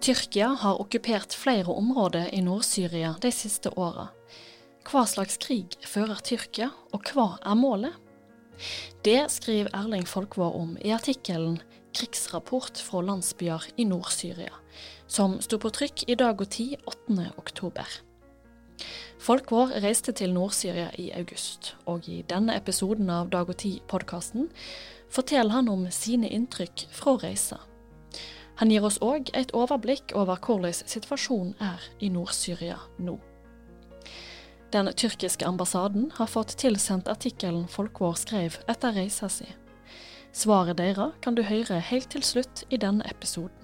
Tyrkia har okkupert flere områder i Nord-Syria de siste åra. Hva slags krig fører Tyrkia, og hva er målet? Det skriver Erling Folkvår om i artikkelen 'Krigsrapport fra landsbyer i Nord-Syria', som sto på trykk i Dag og Tid 8. oktober. Folkvår reiste til Nord-Syria i august, og i denne episoden av Dag og Tid-podkasten forteller han om sine inntrykk fra reisa. Han gir oss òg et overblikk over hvordan situasjonen er i Nord-Syria nå. Den tyrkiske ambassaden har fått tilsendt artikkelen Folkvår skrev etter reisa si. Svaret deres kan du høre helt til slutt i denne episoden.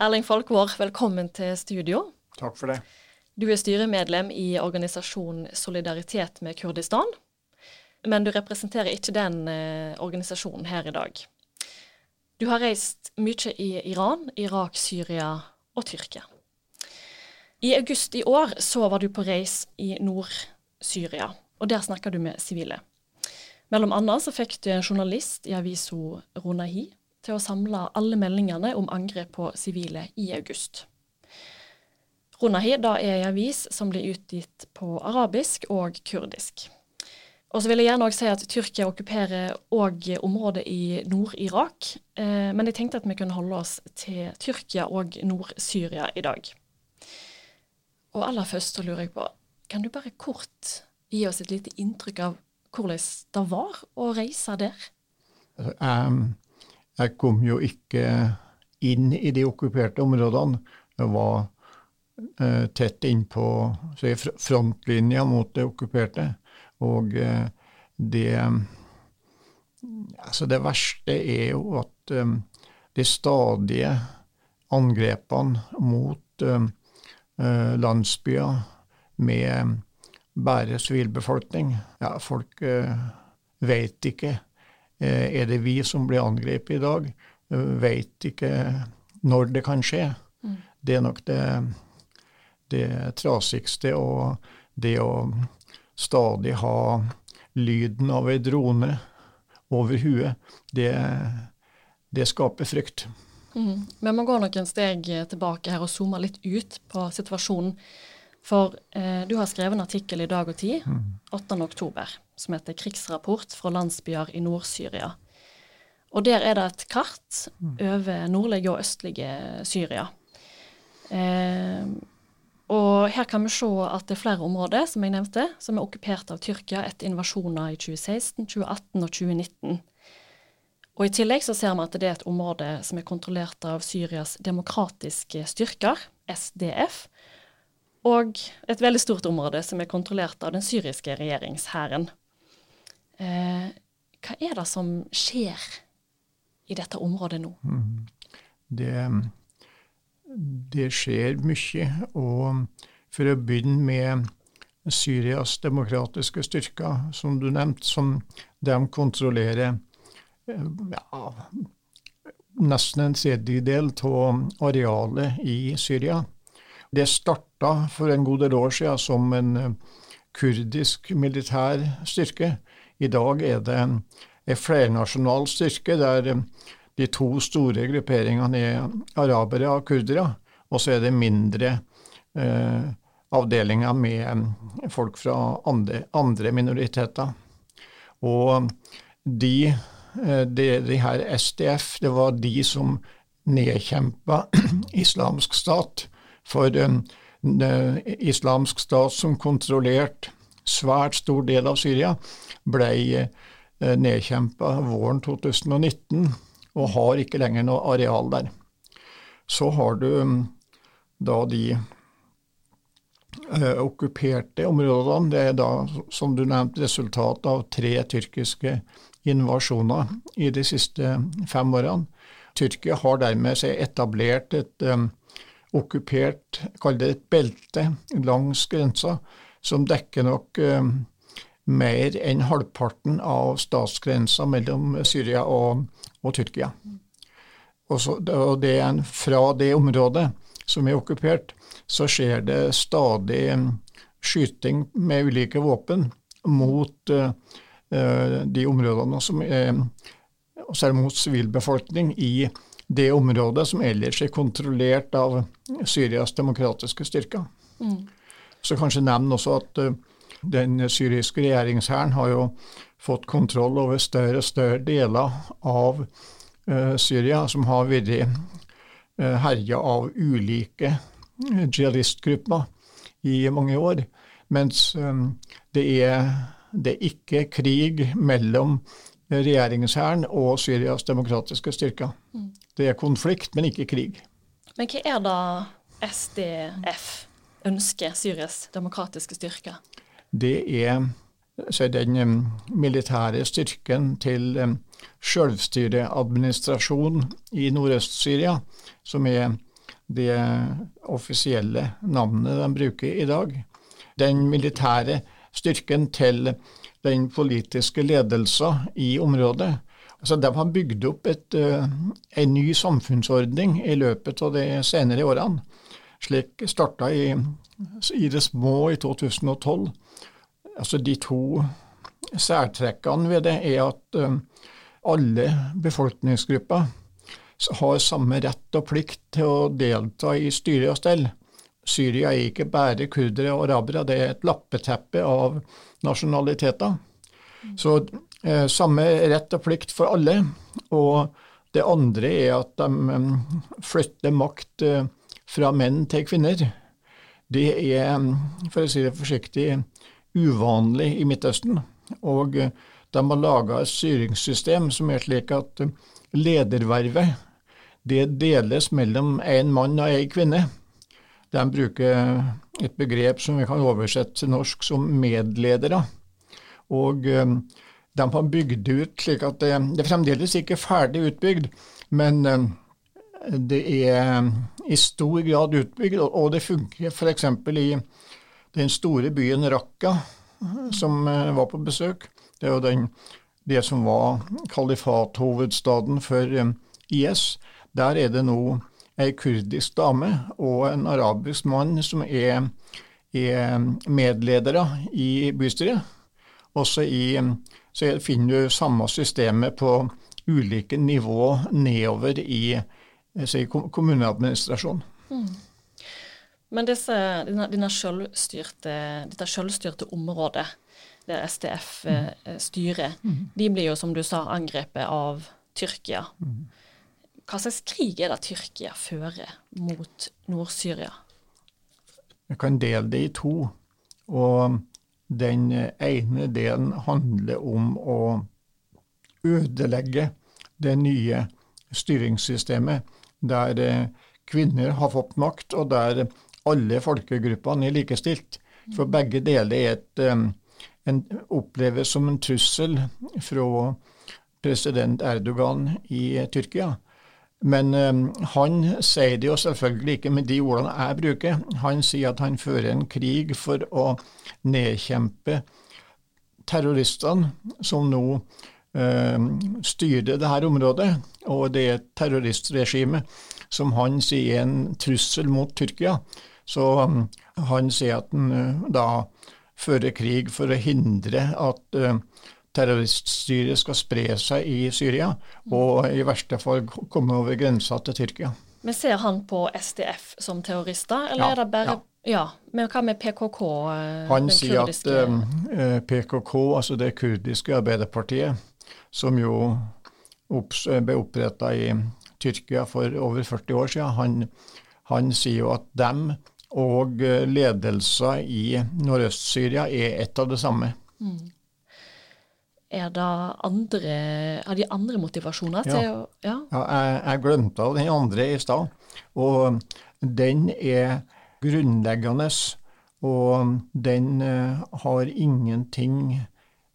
Erling Folkvår, velkommen til studio. Takk for det. Du er styremedlem i organisasjonen Solidaritet med Kurdistan, men du representerer ikke den eh, organisasjonen her i dag. Du har reist mye i Iran, Irak, Syria og Tyrkia. I august i år så var du på reis i Nord-Syria, og der snakka du med sivile. Mellom annet så fikk du en journalist i avisa Ronahi til å samle alle meldingene om angrep på sivile i august. Ronahi da er en avis som blir utgitt på arabisk og kurdisk. Og så vil jeg gjerne også si at Tyrkia okkuperer òg området i Nord-Irak. Eh, men jeg tenkte at vi kunne holde oss til Tyrkia og Nord-Syria i dag. Og aller først så lurer jeg på, kan du bare kort gi oss et lite inntrykk av hvordan det var å reise der? Jeg, jeg kom jo ikke inn i de okkuperte områdene. Jeg var uh, tett innpå frontlinja mot det okkuperte. Og eh, det Altså, det verste er jo at eh, de stadige angrepene mot um, uh, landsbyer med bare sivilbefolkning Ja, folk eh, vet ikke. Uh, er det vi som blir angrepet i dag? Uh, vet ikke når det kan skje. Mm. Det er nok det, det trasigste. Og det å stadig ha lyden av ei drone over huet, det, det skaper frykt. Mm. Må gå noen steg tilbake her og zoome litt ut på situasjonen. For eh, du har skrevet en artikkel i Dag og Tid mm. 8.10 som heter 'Krigsrapport fra landsbyer i Nord-Syria'. Og der er det et kart mm. over nordlige og østlige Syria. Eh, og her kan vi se at det er flere områder som jeg nevnte, som er okkupert av Tyrkia etter invasjoner i 2016, 2018 og 2019. Og I tillegg så ser vi at det er et område som er kontrollert av Syrias demokratiske styrker, SDF, og et veldig stort område som er kontrollert av den syriske regjeringshæren. Eh, hva er det som skjer i dette området nå? Mm. Det det skjer mye. Og for å begynne med Syrias demokratiske styrker, som du nevnte, som de kontrollerer ja, nesten en tredjedel av arealet i Syria. Det starta for en god del år siden som en kurdisk militær styrke. I dag er det en, en flernasjonal styrke der de to store grupperingene er arabere og kurdere, og så er det mindre eh, avdelinger med folk fra andre, andre minoriteter. Og de, eh, de, de, her SDF, det var de som nedkjempa islamsk stat. For um, islamsk stat som kontrollerte svært stor del av Syria, ble uh, nedkjempa våren 2019 og har ikke lenger noe areal der. Så har du um, da de eh, okkuperte områdene. Det er da, som du nevnte, resultatet av tre tyrkiske invasjoner i de siste fem årene. Tyrkia har dermed seg etablert et um, okkupert, kall det et belte, langs grensa, som dekker nok um, mer enn halvparten av statsgrensa mellom Syria og, og Tyrkia. Og, så, og det, fra det området som er okkupert, så skjer det stadig skyting med ulike våpen mot uh, de områdene som er særlig mot sivilbefolkning i det området som ellers er kontrollert av Syrias demokratiske styrker. Mm. Så kanskje nevn også at uh, den syriske regjeringshæren har jo fått kontroll over større og større deler av uh, Syria, som har vært uh, herja av ulike jihadistgrupper i mange år. Mens det, er, det er ikke krig mellom regjeringshæren og Syrias demokratiske styrker. Mm. Det er konflikt, men ikke krig. Men hva er da SDF ønsker Syrias demokratiske styrker? Det er, den militære styrken til um, selvstyreadministrasjon i Nordøst-Syria, som er det offisielle navnet de bruker i dag. Den militære styrken til den politiske ledelsen i området. Altså, de har bygd opp uh, en ny samfunnsordning i løpet av de senere årene. Slik starta i, i det små i 2012. Altså, de to særtrekkene ved det er at uh, alle befolkningsgrupper har samme rett og plikt til å delta i styre og stell. Syria er ikke bare kurdere og arabere, det er et lappeteppe av nasjonaliteter. Så eh, samme rett og plikt for alle. Og det andre er at de um, flytter makt eh, fra menn til kvinner. Det er, for å si det forsiktig, uvanlig i Midtøsten. Og eh, de har laga et styringssystem som er slik at ledervervet det deles mellom en mann og en kvinne. De bruker et begrep som vi kan oversette til norsk som medledere. Og eh, de har bygd ut slik at det, det er fremdeles ikke ferdig utbygd, men eh, det er i stor grad utbygd, og det funker f.eks. i den store byen Raqqa, som eh, var på besøk. Det er jo den, det som var kalifathovedstaden for IS. Der er det nå ei kurdisk dame og en arabisk mann som er, er medledere i bystyret. Også i, så finner du samme systemet på ulike nivå nedover i si, kommuneadministrasjon. Mm. Men disse, denne, denne selvstyrte, dette selvstyrte området, der STF mm. eh, styrer, mm. de blir jo, som du sa, angrepet av Tyrkia. Mm. Hva slags krig er det Tyrkia fører mot Nord-Syria? Jeg kan dele det i to. Og den ene delen handler om å ødelegge det nye styringssystemet, der eh, kvinner har fått makt, og der alle folkegruppene er likestilt. For begge deler er et, eh, en, oppleves som en trussel fra president Erdogan i Tyrkia. Men han sier det jo selvfølgelig ikke med de ordene jeg bruker. Han sier at han fører en krig for å nedkjempe terroristene som nå uh, styrer dette området. Og det er et terroristregime som han sier er en trussel mot Tyrkia. Så um, han sier at han uh, da fører krig for å hindre at uh, terroriststyret skal spre seg i Syria, og i verste fall komme over grensa til Tyrkia. Men Ser han på SDF som terrorister, eller ja, er det bare ja. ja. Men hva med PKK? Eh, han sier kurdiske... at um, eh, PKK, altså det kurdiske Arbeiderpartiet, som jo ble oppretta i Tyrkia for over 40 år siden, han, han sier jo at dem og eh, ledelser i Nordøst-Syria er ett av det samme. Mm. Er det andre, har de andre motivasjoner til å Ja, ja jeg, jeg, glemte av den andre i stad. Og den er grunnleggende, og den uh, har ingenting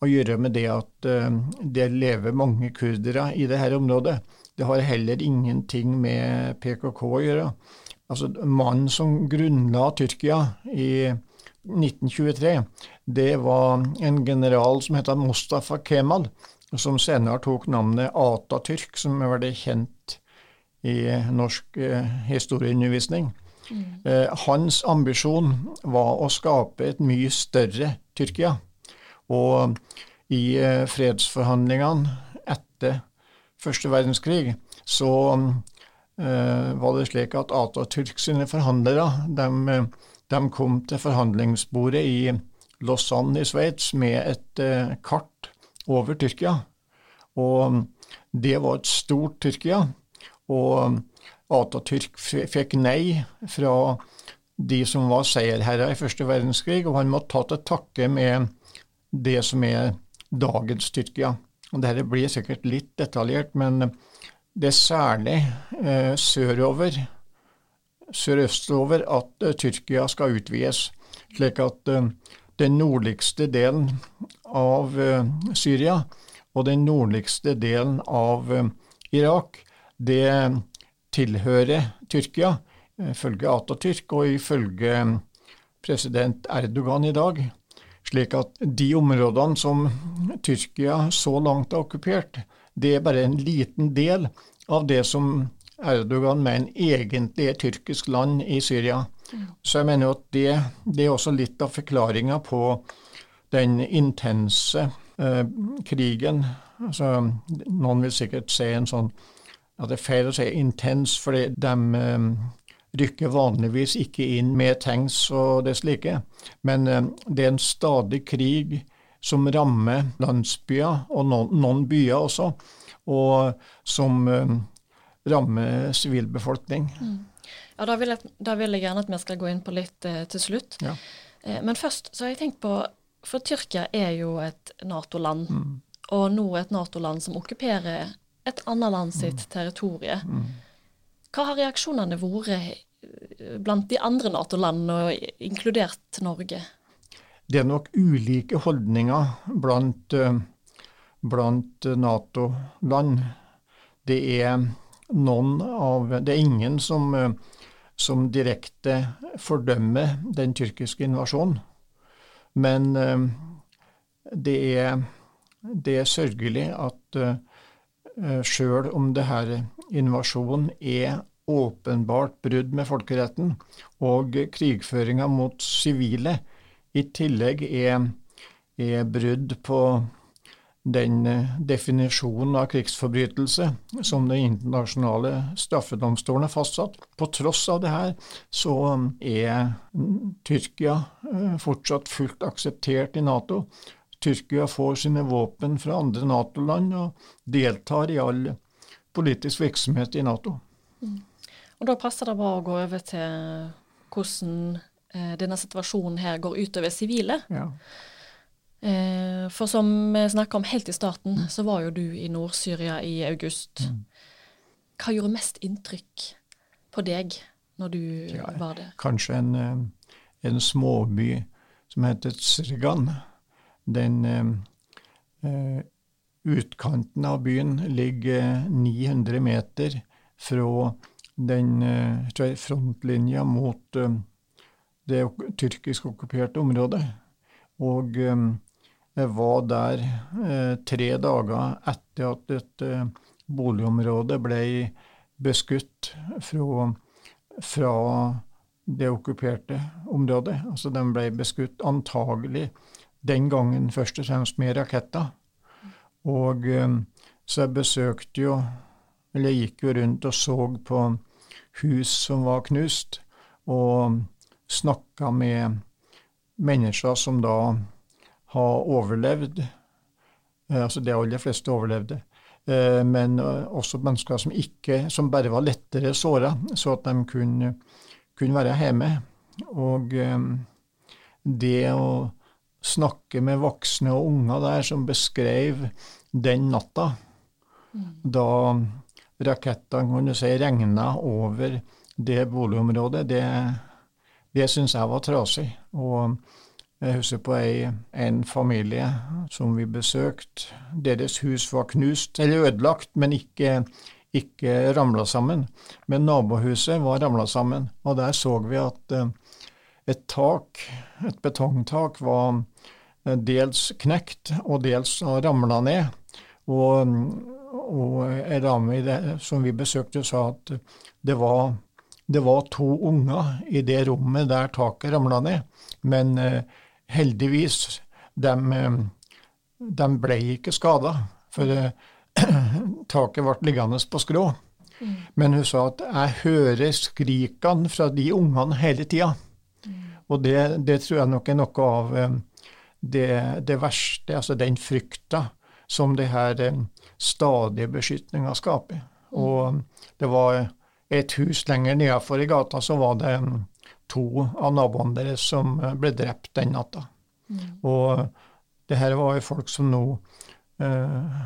å gjøre med det at uh, det lever mange kurdere i dette området. Det har heller ingenting med PKK å gjøre. Altså, Mannen som grunnla Tyrkia i 1923, det var en general som het Mustafa Kemal, som senere tok navnet Atatürk, som er veldig kjent i norsk eh, historieundervisning. Mm. Eh, hans ambisjon var å skape et mye større Tyrkia. Og i eh, fredsforhandlingene etter første verdenskrig så uh, var det slik at Atatürk sine forhandlere de, de, kom til forhandlingsbordet i Lausanne i Sveits med et uh, kart over Tyrkia. Og det var et stort Tyrkia. Og Atatürk fikk nei fra de som var seierherrer i første verdenskrig, og han måtte ta til takke med det som er dagens Tyrkia. Og Dette blir sikkert litt detaljert, men det er særlig eh, sørover, sørøstover, at eh, Tyrkia skal utvides. Slik at eh, den nordligste delen av eh, Syria og den nordligste delen av Irak, det tilhører Tyrkia, ifølge Atatürk og ifølge president Erdogan i dag. Slik at de områdene som Tyrkia så langt har okkupert, det er bare en liten del av det som Erdogan mener egentlig er tyrkisk land i Syria. Så jeg mener at det, det er også litt av forklaringa på den intense eh, krigen. Altså, noen vil sikkert si en sånn at det er feil å si intens, fordi de eh, rykker vanligvis ikke inn med tanks og det slike. Men eh, det er en stadig krig som rammer landsbyer, og noen, noen byer også, og som eh, rammer sivilbefolkning. Mm. Ja, da vil, jeg, da vil, jeg, gjerne at vi skal gå inn på litt eh, til slutt. Ja. Eh, men først så har jeg tenkt på For Tyrkia er jo et Nato-land, mm. og nå et Nato-land som okkuperer et annet land sitt mm. territorie. Mm. Hva har reaksjonene vært blant de andre Nato-landene, inkludert Norge? Det er nok ulike holdninger blant, eh, blant Nato-land. Det er noen av Det er ingen som, eh, som direkte fordømmer den tyrkiske invasjonen. Men eh, det er, det er sørgelig at sjøl om denne invasjonen er åpenbart brudd med folkeretten, og krigføringa mot sivile i tillegg er, er brudd på den eh, definisjonen av krigsforbrytelse som den internasjonale straffedomstolen har fastsatt. På tross av det her så er Tyrkia eh, fortsatt fullt akseptert i Nato. Tyrkia får sine våpen fra andre Nato-land og deltar i all politisk virksomhet i Nato. Mm. Og da passer det bra å gå over til hvordan eh, denne situasjonen her går utover sivile. Ja. Eh, for som vi snakka om helt i starten, mm. så var jo du i Nord-Syria i august. Mm. Hva gjorde mest inntrykk på deg når du ja, var der? Kanskje en, eh, en småby som heter Srigan. Den eh, eh utkanten av byen ligger 900 meter fra den eh, frontlinja mot eh, det tyrkisk okkuperte området. Og eh, jeg var der tre dager etter at dette boligområdet ble beskutt fra, fra det okkuperte området. Altså den ble beskutt antagelig den gangen først og fremst med raketter. Og så jeg besøkte jo Eller jeg gikk jo rundt og så på hus som var knust, og snakka med mennesker som da har overlevd. Eh, altså de aller fleste overlevde. Eh, men eh, også mennesker som ikke, som bare var lettere såra, så at de kunne, kunne være hjemme. Og det å snakke med voksne og unger der som beskrev den natta, mm. da rakettene kunne si, regna over det boligområdet, det, det syns jeg var trasig. Og jeg husker på ei, en familie som vi besøkte. Deres hus var knust, eller ødelagt, men ikke, ikke ramla sammen. Men nabohuset var ramla sammen, og der så vi at uh, et tak, et betongtak, var uh, dels knekt og dels ramla ned. Og og ei dame som vi besøkte, sa at det var, det var, to unger i det rommet der taket ramla ned. Men eh, heldigvis, de, de ble ikke skada, for taket ble liggende på skrå. Mm. Men hun sa at 'jeg hører skrikene fra de ungene hele tida'. Mm. Og det, det, tror jeg nok er noe av det, det verste, altså den frykta som det her stadige beskytninga skaper. Mm. Og det var et hus lenger nedenfor i gata, så var det to av naboene deres som ble drept den natta. Mm. Og det her var jo folk som nå eh,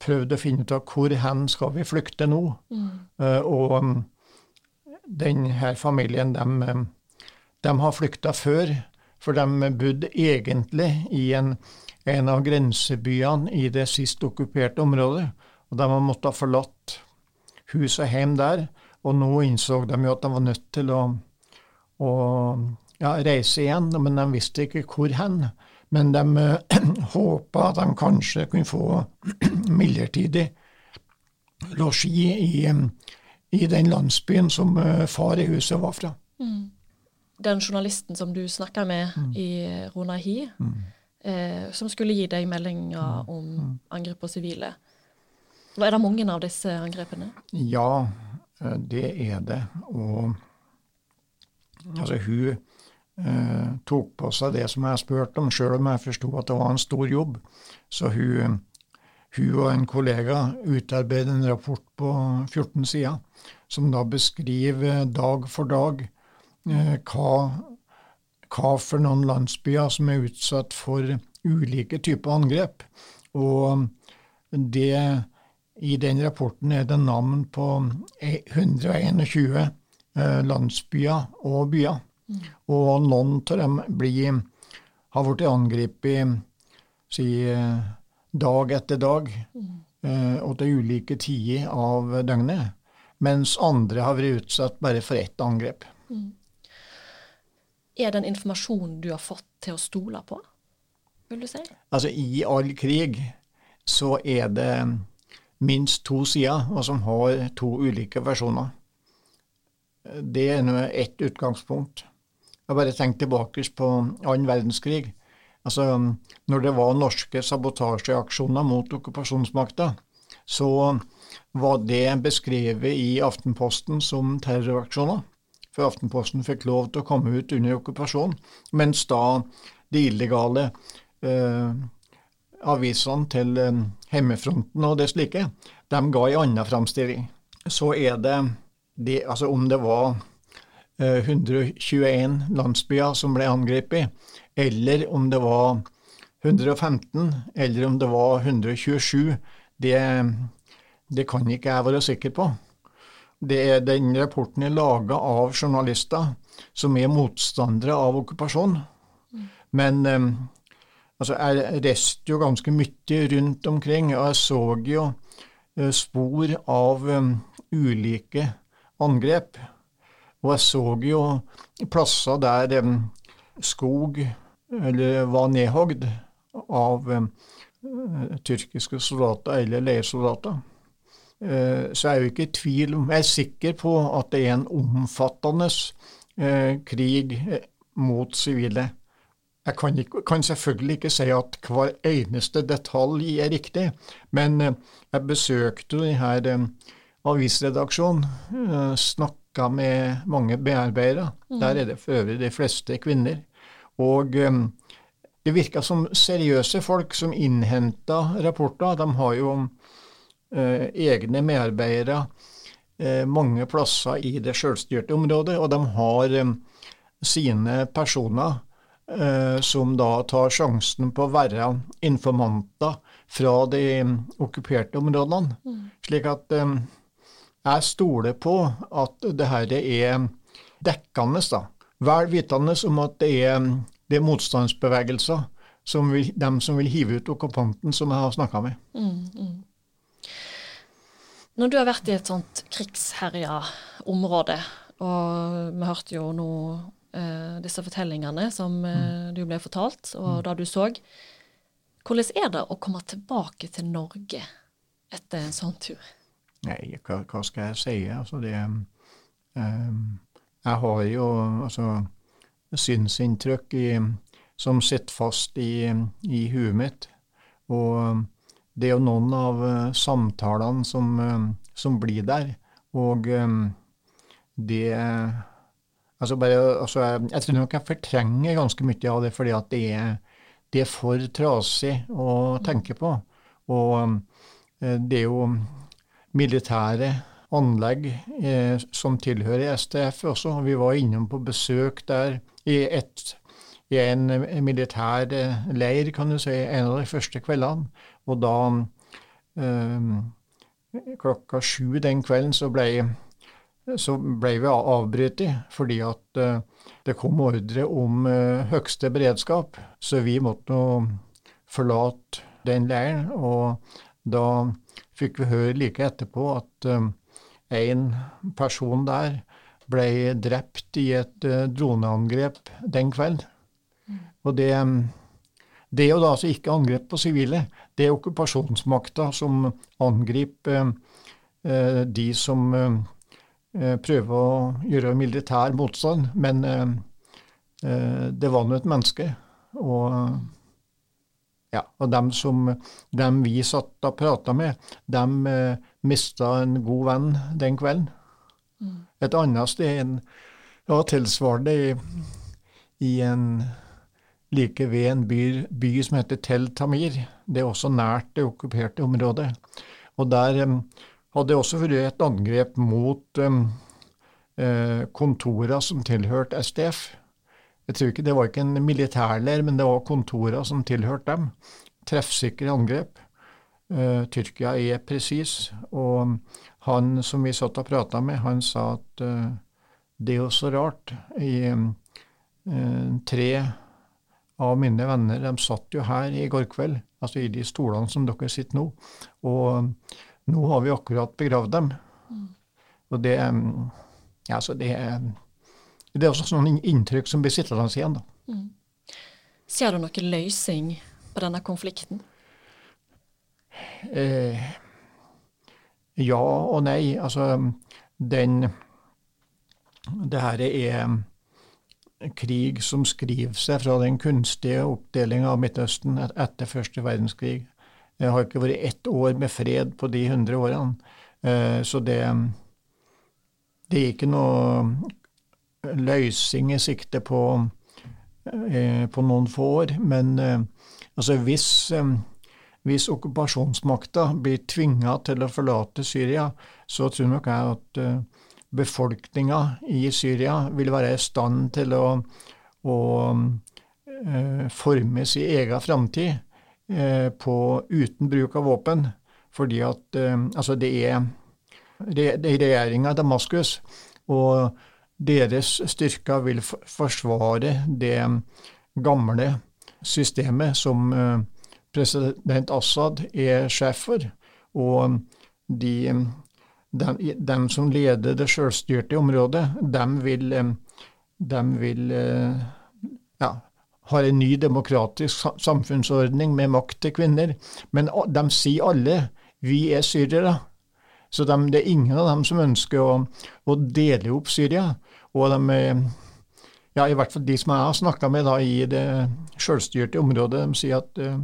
prøvde å finne ut av hvor hen skal vi flykte nå. Mm. Eh, og den her familien, de, de har flykta før, for de bodde egentlig i en, en av grensebyene i det sist okkuperte området. Og de har måttet ha forlatt hus og hjem der, og nå innså de jo at de var nødt til å, å ja, reise igjen, men de visste ikke hvor hen. Men de håpa at de kanskje kunne få midlertidig losji i, i, den landsbyen som uh, far i huset var fra. Mm. Den journalisten som du snakka med mm. i Ronahi, mm. eh, som skulle gi deg meldinger mm. om mm. angrep på sivile. Er det mange av disse angrepene? Ja, eh, det er det. Og altså, hun eh, tok på seg det som jeg spurte om, sjøl om jeg forsto at det var en stor jobb. Så hun, hun og en kollega utarbeidet en rapport på 14 sider, som da beskriver dag for dag eh, hva, hva for noen landsbyer som er utsatt for ulike typer angrep. Og det i den rapporten er det navn på 121 eh, landsbyer og byer. Og noen av dem blir, har blitt angrepet si, dag etter dag mm. og til ulike tider av døgnet, mens andre har vært utsatt bare for ett angrep. Mm. Er den informasjonen du har fått til å stole på, vil du si? Altså, i all krig så er det minst to sider, og som har to ulike versjoner. Det er nå ett utgangspunkt. Jeg bare tenker tilbake på annen verdenskrig. Altså, når det var norske sabotasjeaksjoner mot okkupasjonsmakta, så var det beskrevet i Aftenposten som terroraksjoner. For Aftenposten fikk lov til å komme ut under okkupasjon, mens da de illegale eh, avisene til eh, Hjemmefronten og det slike, de ga en annen framstilling. Så er det, de, altså om det var 121 eh, landsbyer som ble angrepet, eller om det var 115, eller om det var 127, det, det kan ikke jeg være sikker på. Det er Den rapporten er laga av journalister som er motstandere av okkupasjon. Men um, altså, jeg reiste jo ganske mye rundt omkring, og jeg så jo uh, spor av um, ulike angrep. Og jeg så jo plasser der um, skog eller var nedhogd av tyrkiske soldater eller leiesoldater. Uh, er jeg jo ikke i tvil om Jeg er sikker på at det er en omfattende uh, krig mot sivile. Jeg kan, ikke, kan, selvfølgelig ikke si at hver eneste detalj er riktig, men jeg besøkte denne avisredaksjonen, snakka med mange bearbeidere. Mm. Der er det for øvrig de fleste kvinner. Og det virka som seriøse folk som innhenta rapporter. De har jo egne medarbeidere uh, mange plasser i det sjølstyrte området, og de har um, sine personer som da tar sjansen på å være informanter fra de um, okkuperte områdene. Mm. Slik at jeg stoler på at det her er dekkende, da. Vel vitende om at det er, det er motstandsbevegelser, som vil, dem som vil hive ut okkupanten, som jeg har snakka med. Mm, mm. Når du har vært i et sånt krigsherja område, og vi hørte jo nå eh, disse fortellingene som eh, mm. du ble fortalt, og mm. da du så, hvordan er det å komme tilbake til Norge etter en sånn tur? Nei, hva, hva, skal jeg si? Altså, det um, Jeg har jo altså synsinntrykk som sitter fast i, i huet mitt. Og det er jo noen av samtalene som, som blir der. Og det altså bare, altså Jeg tror nok jeg fortrenger ganske mye av det, fordi at det er, det er for trasig å tenke på. Og det er jo militære anlegg eh, som tilhører STF også. Vi var innom på besøk der i, et, i en militær eh, leir, kan du si, en av de første kveldene. Og da eh, klokka sju den kvelden så ble, så ble vi avbrutt fordi at eh, det kom ordre om eh, høgste beredskap. Så vi måtte forlate den leiren. Og da fikk vi høre like etterpå at én en person der ble drept i et uh, droneangrep den kvelden. Mm. Og det, det, er jo da altså ikke angrep på sivile. Det er okkupasjonsmakta som angriper eh, de som eh, prøver å gjøre militær motstand. Men det var nå et menneske. Og ja, og dem som dem vi satt og prata med, dem eh, mista en god venn den kvelden. Mm. Et annet sted en, ja, tilsvarende i, i en like ved en by, by, som heter Tel Tamir. Det er også nært det okkuperte området. Og der um, hadde også vært et angrep mot um, eh, kontora som tilhørte SDF. Jeg tror ikke Det var ikke en militærleir, men det var kontora som tilhørte dem. Treffsikre angrep. Uh, Tyrkia er presis. Og han som vi satt og prata med, han sa at uh, det er jo så rart. I uh, tre av mine venner de satt jo her i går kveld, altså i de stolene som dere sitter nå. Og nå har vi akkurat begravd dem. Mm. Og det, ja, altså det er det er også sånne inntrykk som blir sittende igjen. da. Mm. Ser du noen løsning på denne konflikten? Eh, ja og nei. Altså, den Det her er krig som skriver seg fra den kunstige oppdelinga av Midtøsten etter første verdenskrig. Det har ikke vært ett år med fred på de hundre årene. Eh, så det, det er ikke noe løsning i sikte på, eh, på noen få år. Men eh, altså hvis, hvis okkupasjonsmakta blir tvinga til å forlate Syria, så tror nok jeg at befolkninga i Syria vil være i stand til å, å forme sin egen framtid uten bruk av våpen. Fordi at altså det er, det er regjeringa i Damaskus og deres styrker vil forsvare det gamle systemet som eh, president Assad er sjef for. Og de, de, de som leder det selvstyrte området, de vil, de vil eh, ja, har en ny demokratisk samfunnsordning med makt til kvinner. Men de sier alle vi er syrere. Så de, det er ingen av dem som ønsker å, å dele opp Syria. Og de, ja, i hvert fall de som jeg har snakka med da, i det sjølstyrte området, de sier at uh,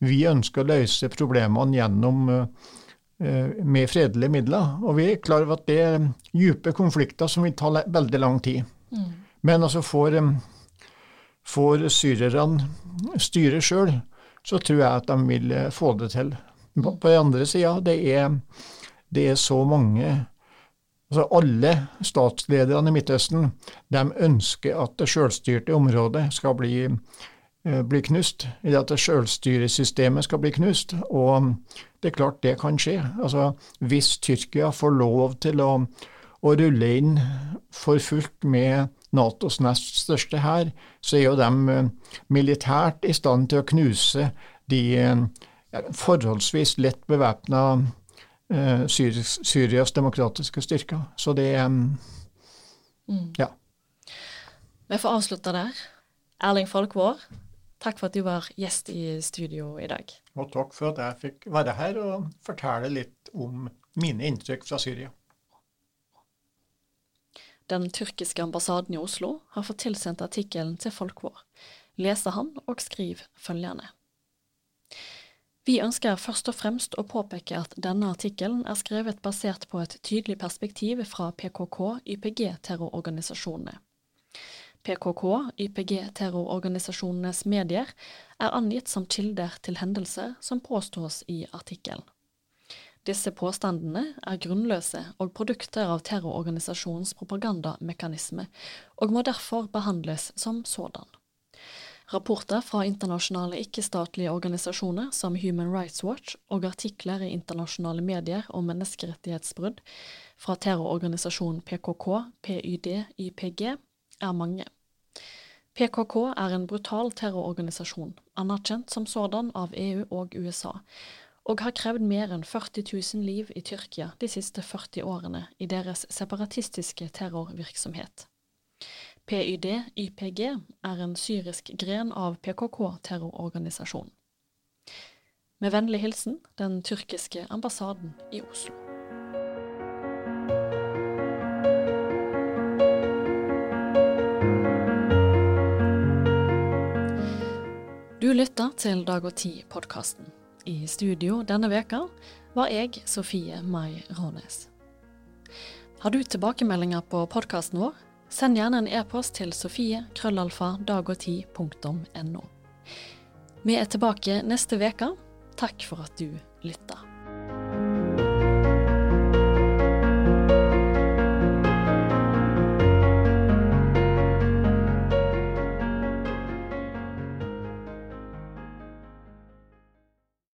vi ønsker å løse problemene gjennom uh, med fredelige midler. Og vi er klar over at det er dype konflikter som vil ta veldig lang tid. Mm. Men altså får, får syrerne styre sjøl, så tror jeg at de vil få det til. På, på den andre sida, det, det er så mange Altså Alle statslederne i Midtøsten de ønsker at det selvstyrte området skal bli, eh, bli knust. I at det selvstyresystemet skal bli knust. Og det er klart det kan skje. Altså Hvis Tyrkia får lov til å, å rulle inn for fullt med Natos nest største hær, så er jo de eh, militært i stand til å knuse de eh, forholdsvis lett bevæpna eh, Syrias demokratiske styrker. Så det mm. Ja. Vi får avslutte der. Erling Folkvår, takk for at du var gjest i studio i dag. Og takk for at jeg fikk være her og fortelle litt om mine inntrykk fra Syria. Den tyrkiske ambassaden i Oslo har fått tilsendt artikkelen til Folkvår. Leser han og skriver følgende. Vi ønsker først og fremst å påpeke at denne artikkelen er skrevet basert på et tydelig perspektiv fra PKK-YPG-terrororganisasjonene. PKK-YPG-terrororganisasjonenes medier er angitt som kilder til hendelser som påstås i artikkelen. Disse påstandene er grunnløse og produkter av terrororganisasjonens propagandamekanisme, og må derfor behandles som sådan. Rapporter fra internasjonale ikke-statlige organisasjoner som Human Rights Watch og artikler i internasjonale medier om menneskerettighetsbrudd fra terrororganisasjonen PKK, PYD, YPG er mange. PKK er en brutal terrororganisasjon, anerkjent som sådan av EU og USA, og har krevd mer enn 40 000 liv i Tyrkia de siste 40 årene i deres separatistiske terrorvirksomhet. PYD-YPG er en syrisk gren av PKK-terrororganisasjonen. Med vennlig hilsen den tyrkiske ambassaden i Oslo. Lytter til Dag og Tid-podkasten. I studio denne veka var jeg, Sofie Mai Rånes. Har du tilbakemeldinger på podkasten vår? Send gjerne en e-post til sofie.krøllalfa.dagogti.no. Vi er tilbake neste veke. Takk for at du lytta.